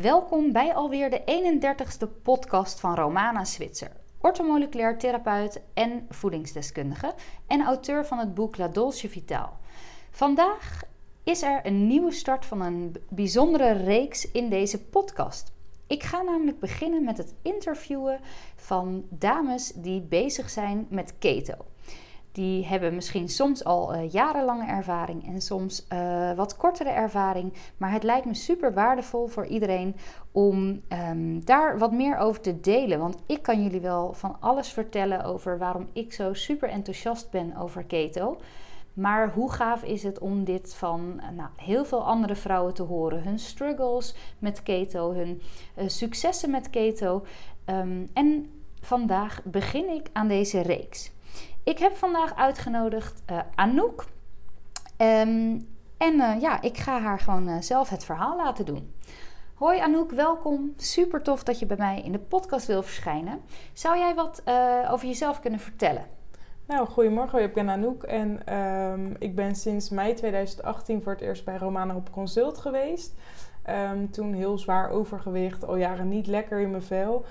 Welkom bij alweer de 31ste podcast van Romana Switzer, ortomoleculair therapeut en voedingsdeskundige en auteur van het boek La Dolce Vitaal. Vandaag is er een nieuwe start van een bijzondere reeks in deze podcast. Ik ga namelijk beginnen met het interviewen van dames die bezig zijn met keto. Die hebben misschien soms al uh, jarenlange ervaring en soms uh, wat kortere ervaring. Maar het lijkt me super waardevol voor iedereen om um, daar wat meer over te delen. Want ik kan jullie wel van alles vertellen over waarom ik zo super enthousiast ben over keto. Maar hoe gaaf is het om dit van nou, heel veel andere vrouwen te horen? Hun struggles met keto, hun successen met keto. Um, en vandaag begin ik aan deze reeks. Ik heb vandaag uitgenodigd uh, Anouk. Um, en uh, ja, ik ga haar gewoon uh, zelf het verhaal laten doen. Hoi Anouk, welkom. Super tof dat je bij mij in de podcast wil verschijnen. Zou jij wat over jezelf kunnen vertellen? Nou, goedemorgen. Ik ben Anouk en um, ik ben sinds mei 2018 voor het eerst bij Romana op consult geweest. Um, toen heel zwaar overgewicht, al jaren niet lekker in mijn vel.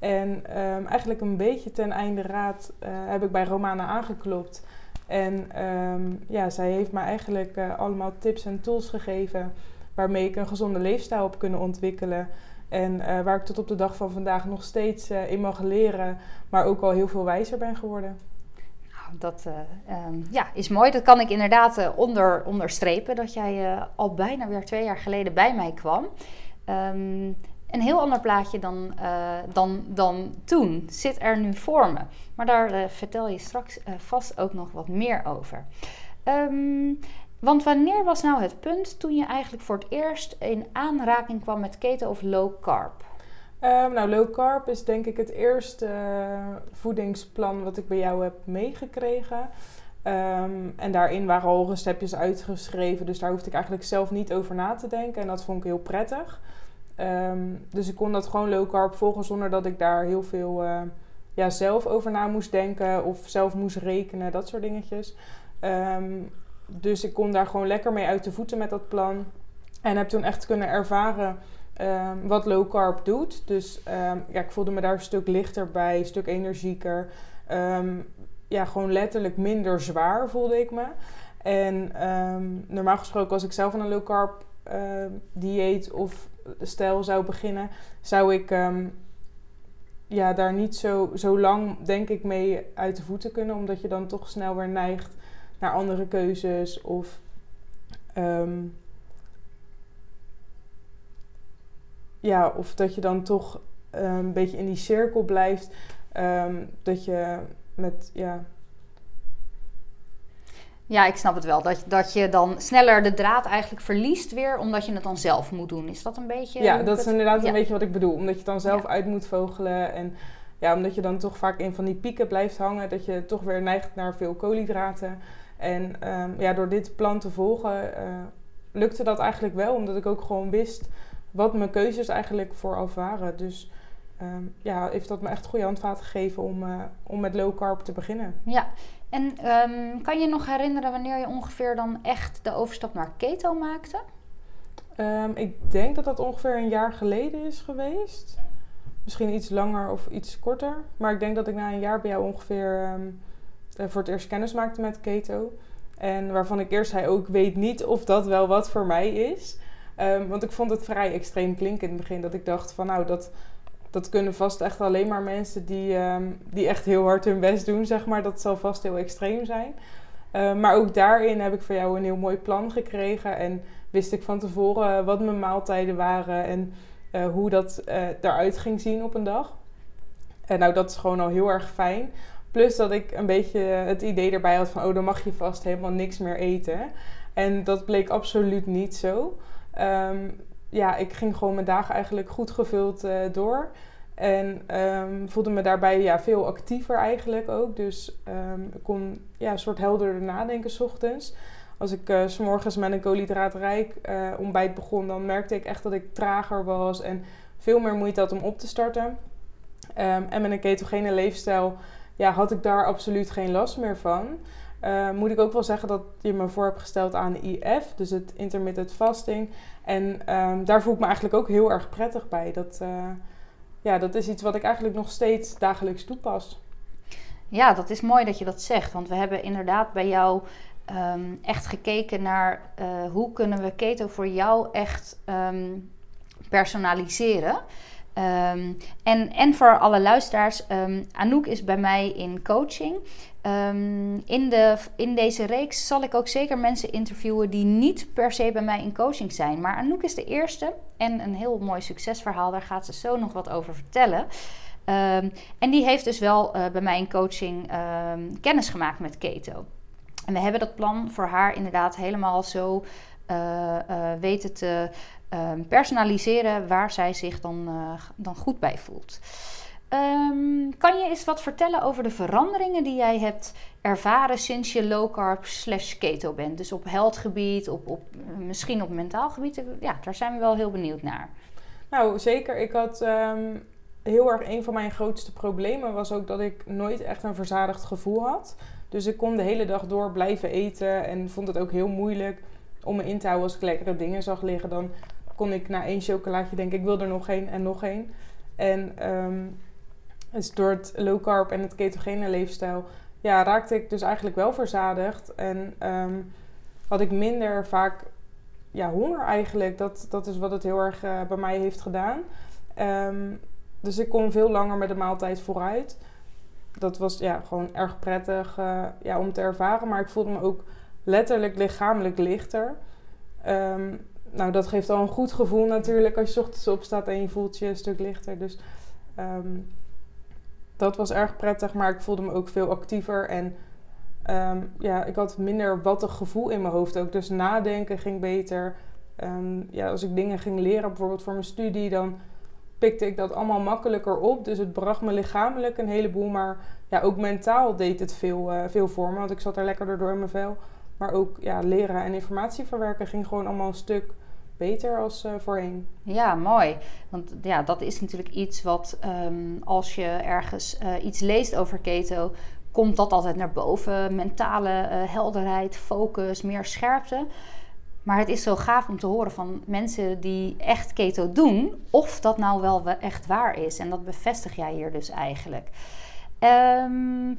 En um, eigenlijk een beetje ten einde raad uh, heb ik bij Romana aangeklopt. En um, ja, zij heeft me eigenlijk uh, allemaal tips en tools gegeven waarmee ik een gezonde leefstijl heb kunnen ontwikkelen. En uh, waar ik tot op de dag van vandaag nog steeds in mag leren, maar ook al heel veel wijzer ben geworden. Nou, dat um, ja, is mooi. Dat kan ik inderdaad onder, onderstrepen, dat jij al bijna weer twee jaar geleden bij mij kwam een heel ander plaatje dan, uh, dan, dan toen. Zit er nu voor me. Maar daar uh, vertel je straks uh, vast ook nog wat meer over. Um, want wanneer was nou het punt toen je eigenlijk voor het eerst in aanraking kwam met keto of low carb? Um, nou, low carb is denk ik het eerste voedingsplan wat ik bij jou heb meegekregen. Um, en daarin waren al receptjes uitgeschreven, dus daar hoefde ik eigenlijk zelf niet over na te denken. En dat vond ik heel prettig. Um, dus ik kon dat gewoon low carb volgen zonder dat ik daar heel veel uh, ja, zelf over na moest denken of zelf moest rekenen, dat soort dingetjes. Um, dus ik kon daar gewoon lekker mee uit de voeten met dat plan. En heb toen echt kunnen ervaren um, wat low carb doet. Dus ja, ik voelde me daar een stuk lichter bij, een stuk energieker. ja, gewoon letterlijk minder zwaar voelde ik me. En normaal gesproken, als ik zelf aan een low carb dieet of stijl zou beginnen, zou ik um, ja, daar niet zo, zo lang, denk ik, mee uit de voeten kunnen. Omdat je dan toch snel weer neigt naar andere keuzes. Of um, ja, of dat je dan toch um, een beetje in die cirkel blijft. dat je met ja, ja, ik snap het wel. Dat, dat je dan sneller de draad eigenlijk verliest weer, omdat je het dan zelf moet doen. Is dat een beetje... Ja, dat is inderdaad een beetje wat ik bedoel. Omdat je het dan zelf uit moet vogelen. En ja, omdat je dan toch vaak in van die pieken blijft hangen. Dat je toch weer neigt naar veel koolhydraten. En um, ja, door dit plan te volgen uh, lukte dat eigenlijk wel. Omdat ik ook gewoon wist wat mijn keuzes eigenlijk vooraf waren. Dus um, ja, heeft dat me echt goede handvaten gegeven om, uh, om met low carb te beginnen. Ja, en um, kan je nog herinneren wanneer je ongeveer dan echt de overstap naar keto maakte? Um, ik denk dat dat ongeveer een jaar geleden is geweest. Misschien iets langer of iets korter. Maar ik denk dat ik na een jaar bij jou ongeveer um, voor het eerst kennis maakte met keto. En waarvan ik eerst zei ook weet niet of dat wel wat voor mij is. want ik vond het vrij extreem klinken in het begin. Dat ik dacht van nou dat dat kunnen vast echt alleen maar mensen die, um, die echt heel hard hun best doen, zeg maar. Dat zal vast heel extreem zijn. Uh, maar ook daarin heb ik voor jou een heel mooi plan gekregen. En wist ik van tevoren wat mijn maaltijden waren en uh, hoe dat eruit ging zien op een dag. En nou, dat is gewoon al heel erg fijn. Plus dat ik een beetje het idee erbij had van, oh, dan mag je vast helemaal niks meer eten. En dat bleek absoluut niet zo. Um, ja, ik ging gewoon mijn dagen eigenlijk goed gevuld uh, door. En um, voelde me daarbij ja, veel actiever eigenlijk ook. Dus um, ik kon ja, een soort helderder nadenken s ochtends. Als ik uh, s morgens met een koolhydraatrijk uh, ontbijt begon, dan merkte ik echt dat ik trager was en veel meer moeite had om op te starten. Um, en met een ketogene leefstijl ja, had ik daar absoluut geen last meer van. Uh, moet ik ook wel zeggen dat je me voor hebt gesteld aan de IF, dus het intermittent fasting. En um, daar voel ik me eigenlijk ook heel erg prettig bij. Dat, uh, ja, dat is iets wat ik eigenlijk nog steeds dagelijks toepas. Ja, dat is mooi dat je dat zegt. Want we hebben inderdaad bij jou um, echt gekeken naar uh, hoe kunnen we keto voor jou echt um, personaliseren. Um, en, en voor alle luisteraars, Anouk is bij mij in coaching. in, de, in deze reeks zal ik ook zeker mensen interviewen die niet per se bij mij in coaching zijn. Maar Anouk is de eerste en een heel mooi succesverhaal. Daar gaat ze zo nog wat over vertellen. En die heeft dus wel uh, bij mij in coaching kennis gemaakt met keto. En we hebben dat plan voor haar inderdaad helemaal zo uh, uh, weten te um, personaliseren waar zij zich dan, dan goed bij voelt. kan je eens wat vertellen over de veranderingen die jij hebt ervaren sinds je low carb slash keto bent? Dus op heldgebied, op, op, misschien op mentaal gebied. Ja, daar zijn we wel heel benieuwd naar. Nou, zeker. Ik had heel erg een van mijn grootste problemen was ook dat ik nooit echt een verzadigd gevoel had. Dus ik kon de hele dag door blijven eten en vond het ook heel moeilijk om me in te houden als ik lekkere dingen zag liggen. Dan kon ik na één chocolaatje denken, ik wil er nog één en nog één. En um, dus door het low carb en het ketogene leefstijl ja, raakte ik dus eigenlijk wel verzadigd. En um, had ik minder vaak ja, honger eigenlijk. Dat, dat is wat het heel erg uh, bij mij heeft gedaan. Um, dus ik kon veel langer met de maaltijd vooruit. Dat was ja, gewoon erg prettig uh, ja, om te ervaren. Maar ik voelde me ook letterlijk lichamelijk lichter. Nou, dat geeft al een goed gevoel natuurlijk als je ochtends opstaat en je voelt je een stuk lichter. Dus um, dat was erg prettig. Maar ik voelde me ook veel actiever. En um, ja, ik had minder wattig gevoel in mijn hoofd ook. Dus nadenken ging beter. ja, als ik dingen ging leren, bijvoorbeeld voor mijn studie, dan pikte ik dat allemaal makkelijker op. Dus het bracht me lichamelijk een heleboel. Maar ja, ook mentaal deed het veel, uh, veel voor me. Want ik zat er lekker door in mijn vel. Maar ook ja, leren en informatie verwerken ging gewoon allemaal een stuk beter als uh, voorheen. Ja, mooi. Want ja, dat is natuurlijk iets wat um, als je ergens uh, iets leest over keto, komt dat altijd naar boven. Mentale helderheid, focus, meer scherpte. Maar het is zo gaaf om te horen van mensen die echt keto doen, of dat nou wel echt waar is. En dat bevestig jij hier dus eigenlijk. Um,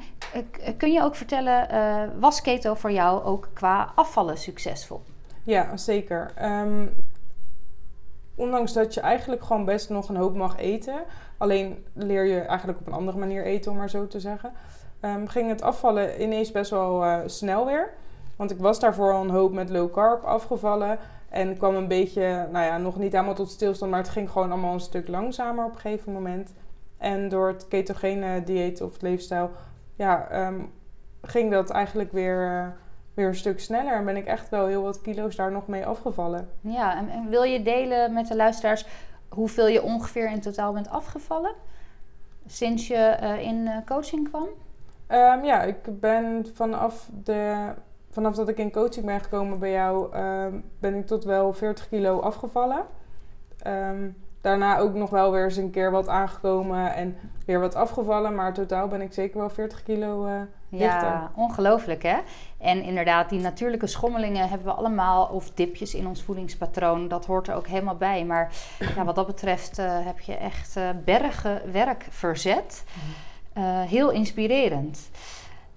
kun je ook vertellen, uh, was keto voor jou ook qua afvallen succesvol? Ja, zeker. Um, ondanks dat je eigenlijk gewoon best nog een hoop mag eten, alleen leer je eigenlijk op een andere manier eten, om maar zo te zeggen, um, ging het afvallen ineens best wel uh, snel weer. Want ik was daarvoor al een hoop met low carb afgevallen. En kwam een beetje, nou ja, nog niet helemaal tot stilstand, maar het ging gewoon allemaal een stuk langzamer op een gegeven moment. En door het ketogene dieet of leefstijl, ja, um, ging dat eigenlijk weer, uh, weer een stuk sneller. En ben ik echt wel heel wat kilo's daar nog mee afgevallen. Ja, en, en wil je delen met de luisteraars hoeveel je ongeveer in totaal bent afgevallen? Sinds je uh, in uh, coaching kwam? Um, ja, ik ben vanaf de vanaf dat ik in coaching ben gekomen bij jou, ehm, ben ik tot wel 40 kilo afgevallen. Um, daarna ook nog wel weer eens een keer wat aangekomen en weer wat afgevallen. Maar totaal ben ik zeker wel 40 kilo uh, Ja, ongelooflijk hè. En inderdaad, die natuurlijke schommelingen hebben we allemaal, of dipjes in ons voedingspatroon. Dat hoort er ook helemaal bij. Maar ja, wat dat betreft uh, heb je echt uh, bergen werk verzet. Mhm. heel inspirerend.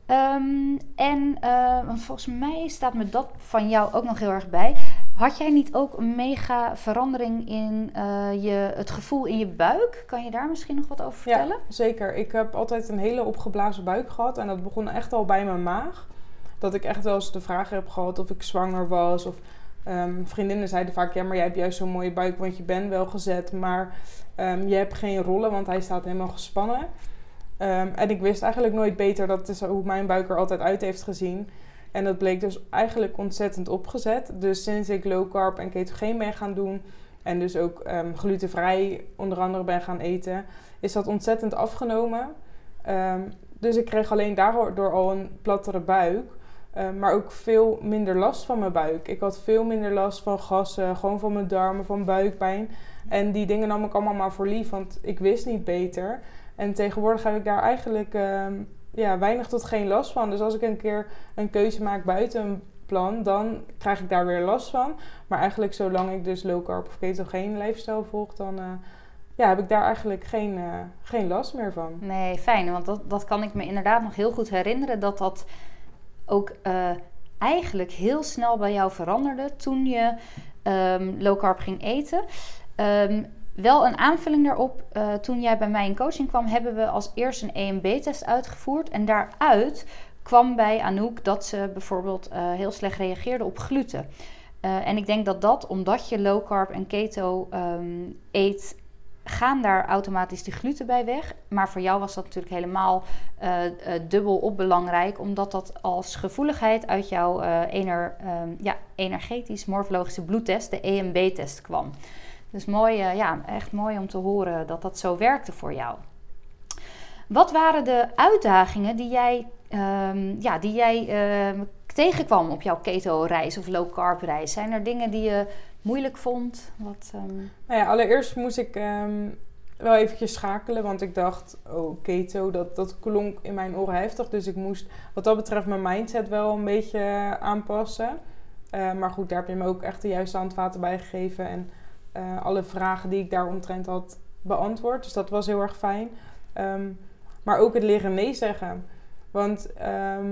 Um, en want volgens mij staat me dat van jou ook nog heel erg bij. Had jij niet ook een mega verandering in uh, je, het gevoel in je buik? Kan je daar misschien nog wat over vertellen? Ja, zeker. Ik heb altijd een hele opgeblazen buik gehad. En dat begon echt al bij mijn maag. Dat ik echt wel eens de vraag heb gehad of ik zwanger was. Of um, vriendinnen zeiden vaak: ja, maar jij hebt juist zo'n mooie buik, want je bent wel gezet. Maar um, je hebt geen rollen, want hij staat helemaal gespannen. Um, en ik wist eigenlijk nooit beter dat is hoe mijn buik er altijd uit heeft gezien. En dat bleek dus eigenlijk ontzettend opgezet. Dus sinds ik low carb en ketogeen ben gaan doen en dus ook um, glutenvrij onder andere ben gaan eten, is dat ontzettend afgenomen. Um, dus ik kreeg alleen daardoor al een plattere buik. maar ook veel minder last van mijn buik. Ik had veel minder last van gassen, gewoon van mijn darmen, van buikpijn. En die dingen nam ik allemaal maar voor lief, want ik wist niet beter. En tegenwoordig heb ik daar eigenlijk, uh, ja, weinig tot geen last van. Dus als ik een keer een keuze maak buiten een plan, dan krijg ik daar weer last van. Maar eigenlijk zolang ik dus low carb of ketogeen lifestyle volg, dan uh, ja, heb ik daar eigenlijk geen, uh, geen last meer van. Nee, fijn. Want dat, dat kan ik me inderdaad nog heel goed herinneren. Dat dat ook uh, eigenlijk heel snel bij jou veranderde toen je um, low carb ging eten. Um, wel een aanvulling daarop. Uh, toen jij bij mij in coaching kwam, hebben we als eerste een EMB-test uitgevoerd. En daaruit kwam bij Anouk dat ze bijvoorbeeld uh, heel slecht reageerde op gluten. Uh, en ik denk dat dat, omdat je low carb en keto um, eet, gaan daar automatisch de gluten bij weg. Maar voor jou was dat natuurlijk helemaal uh, dubbel op belangrijk, omdat dat als gevoeligheid uit jouw ener, um, ja, energetisch morfologische bloedtest, de EMB-test, kwam. Dus mooi, ja, echt mooi om te horen dat dat zo werkte voor jou. Wat waren de uitdagingen die jij, um, ja, die jij tegenkwam op jouw keto-reis of low-carb-reis? Zijn er dingen die je moeilijk vond? Wat, um... nou ja, allereerst moest ik wel eventjes schakelen, want ik dacht, oh, keto, dat, dat klonk in mijn oren heftig. Dus ik moest wat dat betreft mijn mindset wel een beetje aanpassen. Uh, maar goed, daar heb je me ook echt de juiste handvaten bij gegeven. En uh, alle vragen die ik daaromtrent had beantwoord. Dus dat was heel erg fijn. Um, maar ook het leren nee zeggen. Want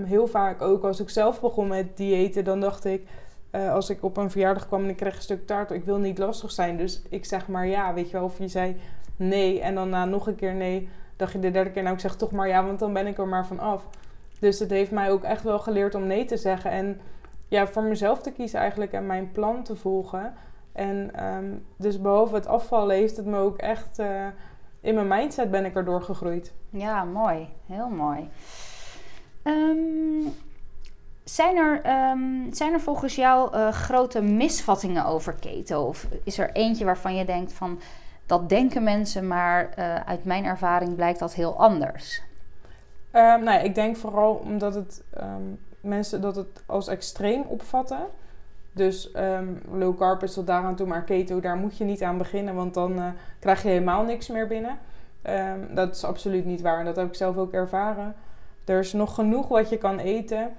heel vaak ook als ik zelf begon met diëten, dan dacht ik uh, als ik op een verjaardag kwam en ik kreeg een stuk taart, ik wil niet lastig zijn. Dus ik zeg maar ja, weet je wel. Of je zei nee en dan na nog een keer nee, dacht je de derde keer nou ik zeg toch maar ja, want dan ben ik er maar van af. Dus het heeft mij ook echt wel geleerd om nee te zeggen. En ja, voor mezelf te kiezen eigenlijk en mijn plan te volgen. En um, dus behalve het afvallen heeft het me ook echt... Uh, in mijn mindset ben ik erdoor gegroeid. Ja, mooi. Heel mooi. Um, zijn er, um, zijn er volgens jou uh, grote misvattingen over keto? Of is er eentje waarvan je denkt van dat denken mensen, maar uh, uit mijn ervaring blijkt dat heel anders? Um, nou ja, ik denk vooral omdat het mensen dat het als extreem opvatten. Dus low carb is tot daaraan toe, maar keto, daar moet je niet aan beginnen, want dan uh, krijg je helemaal niks meer binnen. dat is absoluut niet waar en dat heb ik zelf ook ervaren. Er is nog genoeg wat je kan eten.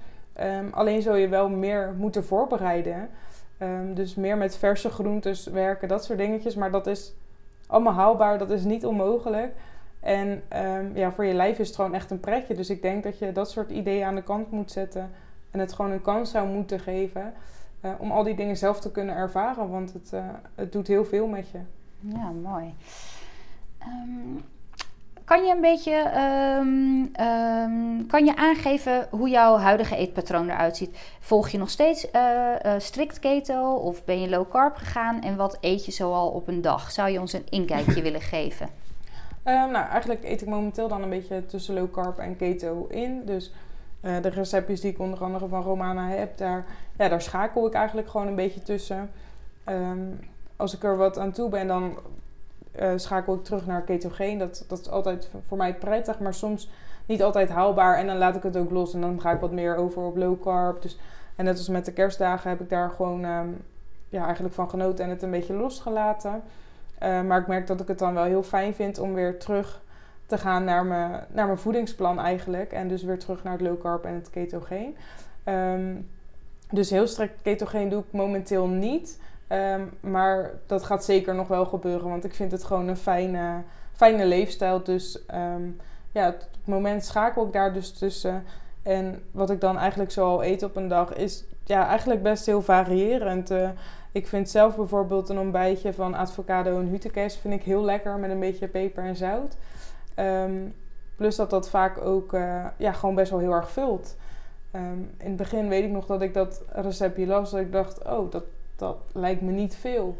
Um, alleen zul je wel meer moeten voorbereiden. Dus meer met verse groentes werken, dat soort dingetjes. Maar dat is allemaal haalbaar, dat is niet onmogelijk. En ja, voor je lijf is het gewoon echt een pretje. Dus ik denk dat je dat soort ideeën aan de kant moet zetten. En het gewoon een kans zou moeten geven. Uh, om al die dingen zelf te kunnen ervaren. Want het, uh, het doet heel veel met je. Ja, mooi. Um, kan je een beetje um, um, kan je aangeven hoe jouw huidige eetpatroon eruit ziet? Volg je nog steeds uh, uh, strikt keto of ben je low carb gegaan? En wat eet je zoal op een dag? Zou je ons een inkijkje willen geven? Nou, eigenlijk eet ik momenteel dan een beetje tussen low carb en keto in. Dus uh, de receptjes die ik onder andere van Romana heb, daar, ja, daar schakel ik eigenlijk gewoon een beetje tussen. als ik er wat aan toe ben, dan uh, schakel ik terug naar ketogeen. Dat, dat is altijd voor mij prettig, maar soms niet altijd haalbaar. En dan laat ik het ook los en dan ga ik wat meer over op low carb. Dus, en net als met de kerstdagen heb ik daar gewoon um, ja, eigenlijk van genoten en het een beetje losgelaten. Uh, maar ik merk dat ik het dan wel heel fijn vind om weer terug te gaan naar mijn, naar mijn voedingsplan eigenlijk. En dus weer terug naar het low carb en het ketogeen. Um, dus heel strikt ketogeen doe ik momenteel niet. Um, maar dat gaat zeker nog wel gebeuren, want ik vind het gewoon een fijne, fijne leefstijl. Dus um, ja, op het moment schakel ik daar dus tussen. En wat ik dan eigenlijk zo al eet op een dag is ja, eigenlijk best heel variërend. Uh, ik vind zelf bijvoorbeeld een ontbijtje van avocado en hutekees vind ik heel lekker met een beetje peper en zout. Um, plus dat dat vaak ook uh, ja, gewoon best wel heel erg vult. in het begin weet ik nog dat ik dat receptje las. Dat ik dacht, oh, dat, dat lijkt me niet veel.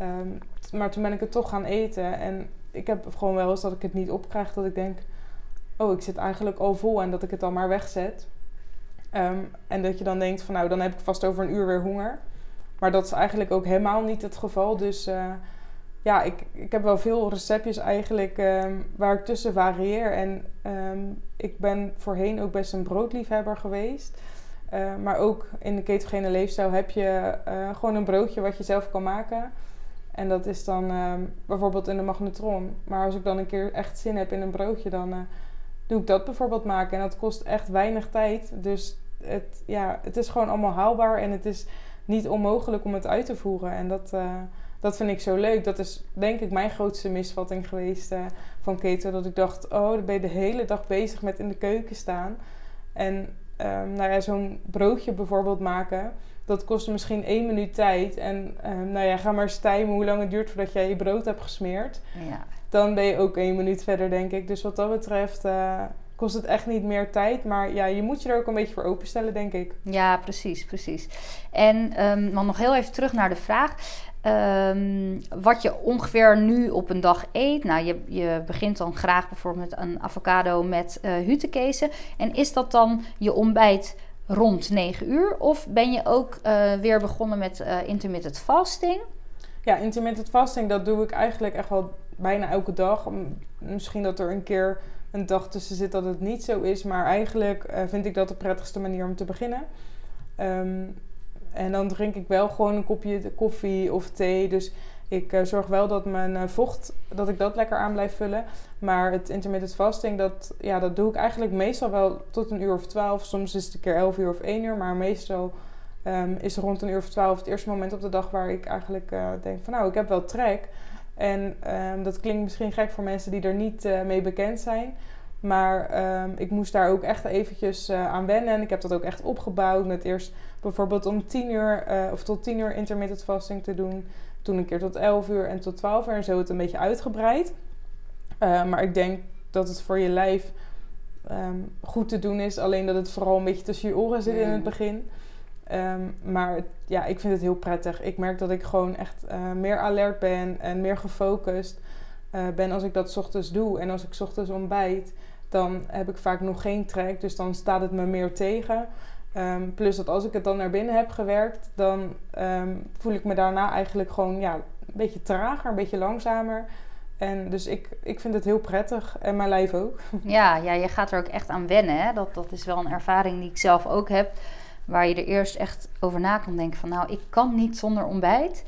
Um, maar toen ben ik het toch gaan eten. En ik heb gewoon wel eens dat ik het niet opkrijg. Dat ik denk, oh, ik zit eigenlijk al vol en dat ik het dan maar wegzet. En dat je dan denkt van, nou, dan heb ik vast over een uur weer honger. Maar dat is eigenlijk ook helemaal niet het geval. Dus uh, ja, ik, ik heb wel veel receptjes eigenlijk um, waar ik tussen varieer. En ik ben voorheen ook best een broodliefhebber geweest. Uh, maar ook in de ketogene leefstijl heb je uh, gewoon een broodje wat je zelf kan maken. En dat is dan uh, bijvoorbeeld in de magnetron. Maar als ik dan een keer echt zin heb in een broodje, dan, doe ik dat bijvoorbeeld maken. En dat kost echt weinig tijd. Dus het, ja, het is gewoon allemaal haalbaar en het is niet onmogelijk om het uit te voeren. En dat, dat vind ik zo leuk. Dat is denk ik mijn grootste misvatting geweest uh, van keto. Dat ik dacht, oh, dan ben je de hele dag bezig met in de keuken staan. En um, nou ja, zo'n broodje bijvoorbeeld maken, dat kost misschien één minuut tijd. En um, nou ja, ga maar stijmen hoe lang het duurt voordat jij je brood hebt gesmeerd. Ja. Dan ben je ook één minuut verder, denk ik. Dus wat dat betreft uh, kost het echt niet meer tijd. Maar ja, je moet je er ook een beetje voor openstellen, denk ik. Ja, precies, precies. En um, dan nog heel even terug naar de vraag. Um, wat je ongeveer nu op een dag eet. Nou, je, je begint dan graag bijvoorbeeld met een avocado met uh, hutekezen. En is dat dan je ontbijt rond 9 uur? Of ben je ook uh, weer begonnen met uh, intermittent fasting? Ja, intermittent fasting, dat doe ik eigenlijk echt wel bijna elke dag. Misschien dat er een keer een dag tussen zit dat het niet zo is. Maar eigenlijk vind ik dat de prettigste manier om te beginnen. Um, en dan drink ik wel gewoon een kopje koffie of thee. Dus ik uh, zorg wel dat mijn uh, vocht, dat ik dat lekker aan blijf vullen. Maar het intermittent fasting, dat, ja, dat doe ik eigenlijk meestal wel tot een uur of twaalf. Soms is het een keer elf uur of één uur. Maar meestal um, is rond een uur of twaalf het eerste moment op de dag waar ik eigenlijk uh, denk van nou, ik heb wel trek. En um, dat klinkt misschien gek voor mensen die er niet mee bekend zijn. Maar um, ik moest daar ook echt eventjes aan wennen. En ik heb dat ook echt opgebouwd. Met eerst bijvoorbeeld om 10 uur uh, of tot 10 uur intermittent fasting te doen. Toen een keer tot 11 uur en tot 12 uur. En zo het een beetje uitgebreid. Uh, maar ik denk dat het voor je lijf um, goed te doen is. Alleen dat het vooral een beetje tussen je oren zit in het begin. Um, maar ja, ik vind het heel prettig. Ik merk dat ik gewoon echt meer alert ben en meer gefocust ben als ik dat ochtends doe. En als ik ochtends ontbijt dan heb ik vaak nog geen trek. Dus dan staat het me meer tegen. Um, plus dat als ik het dan naar binnen heb gewerkt, dan um, voel ik me daarna eigenlijk gewoon ja, een beetje trager, een beetje langzamer. En dus ik, ik vind het heel prettig en mijn lijf ook. Ja, ja je gaat er ook echt aan wennen. Hè? Dat, dat is wel een ervaring die ik zelf ook heb. Waar je er eerst echt over na kan denken van nou, ik kan niet zonder ontbijt.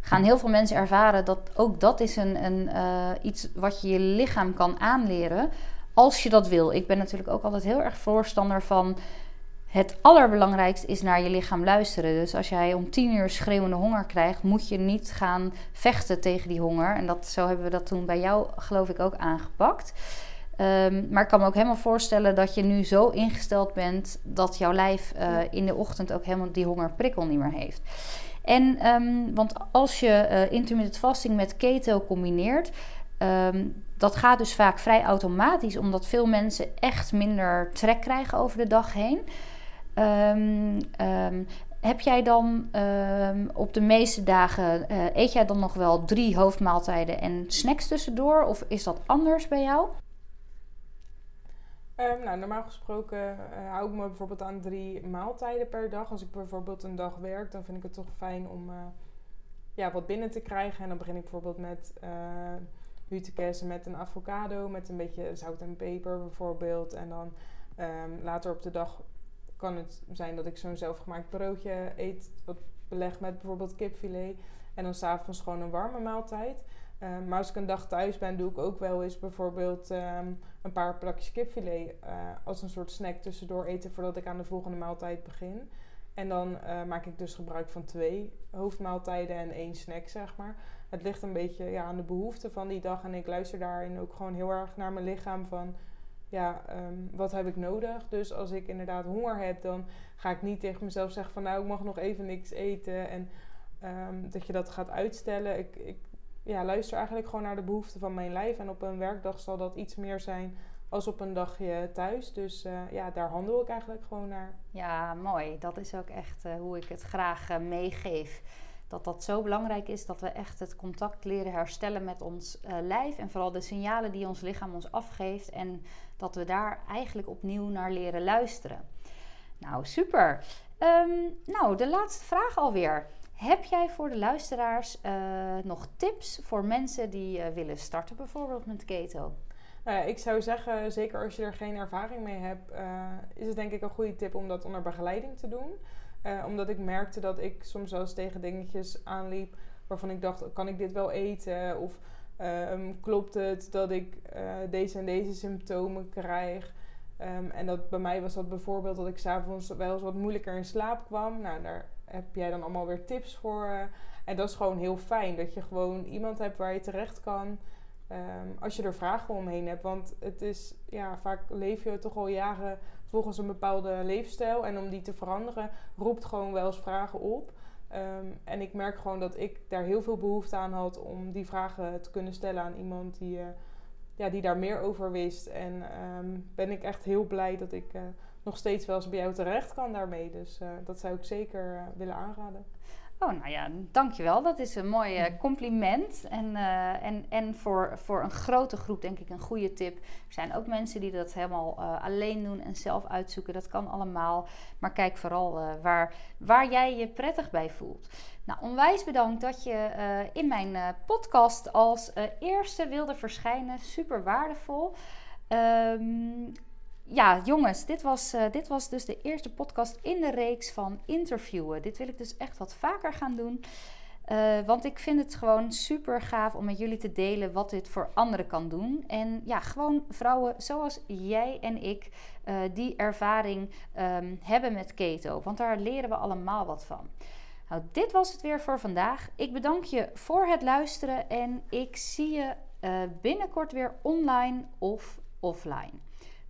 Gaan heel veel mensen ervaren dat ook dat is een, een, uh, iets wat je je lichaam kan aanleren als je dat wil. Ik ben natuurlijk ook altijd heel erg voorstander van. Het allerbelangrijkste is naar je lichaam luisteren. Dus als jij om tien uur schreeuwende honger krijgt, moet je niet gaan vechten tegen die honger. En dat, zo hebben we dat toen bij jou, geloof ik, ook aangepakt. Um, maar ik kan me ook helemaal voorstellen dat je nu zo ingesteld bent dat jouw lijf uh, in de ochtend ook helemaal die hongerprikkel niet meer heeft. En um, want als je uh, intermittent fasting met keto combineert, um, dat gaat dus vaak vrij automatisch, omdat veel mensen echt minder trek krijgen over de dag heen. Um, heb jij dan um, op de meeste dagen, uh, eet jij dan nog wel drie hoofdmaaltijden en snacks tussendoor? Of is dat anders bij jou? Nou, normaal gesproken uh, hou ik me bijvoorbeeld aan drie maaltijden per dag. Als ik bijvoorbeeld een dag werk, dan vind ik het toch fijn om uh, ja, wat binnen te krijgen. En dan begin ik bijvoorbeeld met hutekes met een avocado, met een beetje zout en peper bijvoorbeeld. En dan later op de dag kan het zijn dat ik zo'n zelfgemaakt broodje eet, wat beleg met bijvoorbeeld kipfilet. En dan s'avonds gewoon een warme maaltijd. Um, maar als ik een dag thuis ben, doe ik ook wel eens bijvoorbeeld um, een paar plakjes kipfilet uh, als een soort snack tussendoor eten voordat ik aan de volgende maaltijd begin. En dan uh, maak ik dus gebruik van twee hoofdmaaltijden en één snack, zeg maar het ligt een beetje ja, aan de behoeften van die dag. En ik luister daarin ook gewoon heel erg naar mijn lichaam van... Ja, um, wat heb ik nodig? Dus als ik inderdaad honger heb, dan ga ik niet tegen mezelf zeggen van... Nou, ik mag nog even niks eten. En um, dat je dat gaat uitstellen. Ik, ik ja, luister eigenlijk gewoon naar de behoeften van mijn lijf. En op een werkdag zal dat iets meer zijn als op een dagje thuis. Dus uh, ja, daar handel ik eigenlijk gewoon naar. Ja, mooi. Dat is ook echt uh, hoe ik het graag uh, meegeef dat dat zo belangrijk is dat we echt het contact leren herstellen met ons lijf. En vooral de signalen die ons lichaam ons afgeeft. En dat we daar eigenlijk opnieuw naar leren luisteren. Nou, super. Um, nou, de laatste vraag alweer. Heb jij voor de luisteraars uh, nog tips voor mensen die uh, willen starten, bijvoorbeeld met keto? Nou ik zou zeggen, zeker als je er geen ervaring mee hebt, is het denk ik een goede tip om dat onder begeleiding te doen. Omdat ik merkte dat ik soms wel eens tegen dingetjes aanliep waarvan ik dacht, kan ik dit wel eten? Of Ehm, klopt het dat ik eh, deze en deze symptomen krijg? Ehm, en dat, bij mij was dat bijvoorbeeld dat ik s'avonds wel eens wat moeilijker in slaap kwam. Nou, daar heb jij dan allemaal weer tips voor. eh. en dat is gewoon heel fijn dat je gewoon iemand hebt waar je terecht kan. ehm, als je er vragen omheen hebt. Want het is, ja, vaak leef je toch al jaren volgens een bepaalde leefstijl. En om die te veranderen, roept gewoon wel eens vragen op. Ehm, en ik merk gewoon dat ik daar heel veel behoefte aan had om die vragen te kunnen stellen aan iemand die, eh, ja, die daar meer over wist. En ehm, ben ik echt heel blij dat ik eh, nog steeds wel eens bij jou terecht kan daarmee. Dus eh, dat zou ik zeker willen aanraden. Oh, nou ja, dankjewel. Dat is een mooi eh, compliment. En, eh, en, en voor, voor een grote groep denk ik een goede tip. Er zijn ook mensen die dat helemaal eh, alleen doen en zelf uitzoeken. Dat kan allemaal. Maar kijk vooral waar, waar jij je prettig bij voelt. Nou, onwijs bedankt dat je in mijn podcast als eerste wilde verschijnen. Super waardevol. Ehm, ja, jongens, dit was, eh, dit was dus de eerste podcast in de reeks van interviewen. Dit wil ik dus echt wat vaker gaan doen. Eh, want ik vind het gewoon super gaaf om met jullie te delen wat dit voor anderen kan doen. En ja, gewoon vrouwen zoals jij en ik eh, die ervaring ehm, hebben met keto. Want daar leren we allemaal wat van. Nou, dit was het weer voor vandaag. Ik bedank je voor het luisteren en ik zie je binnenkort weer online of offline.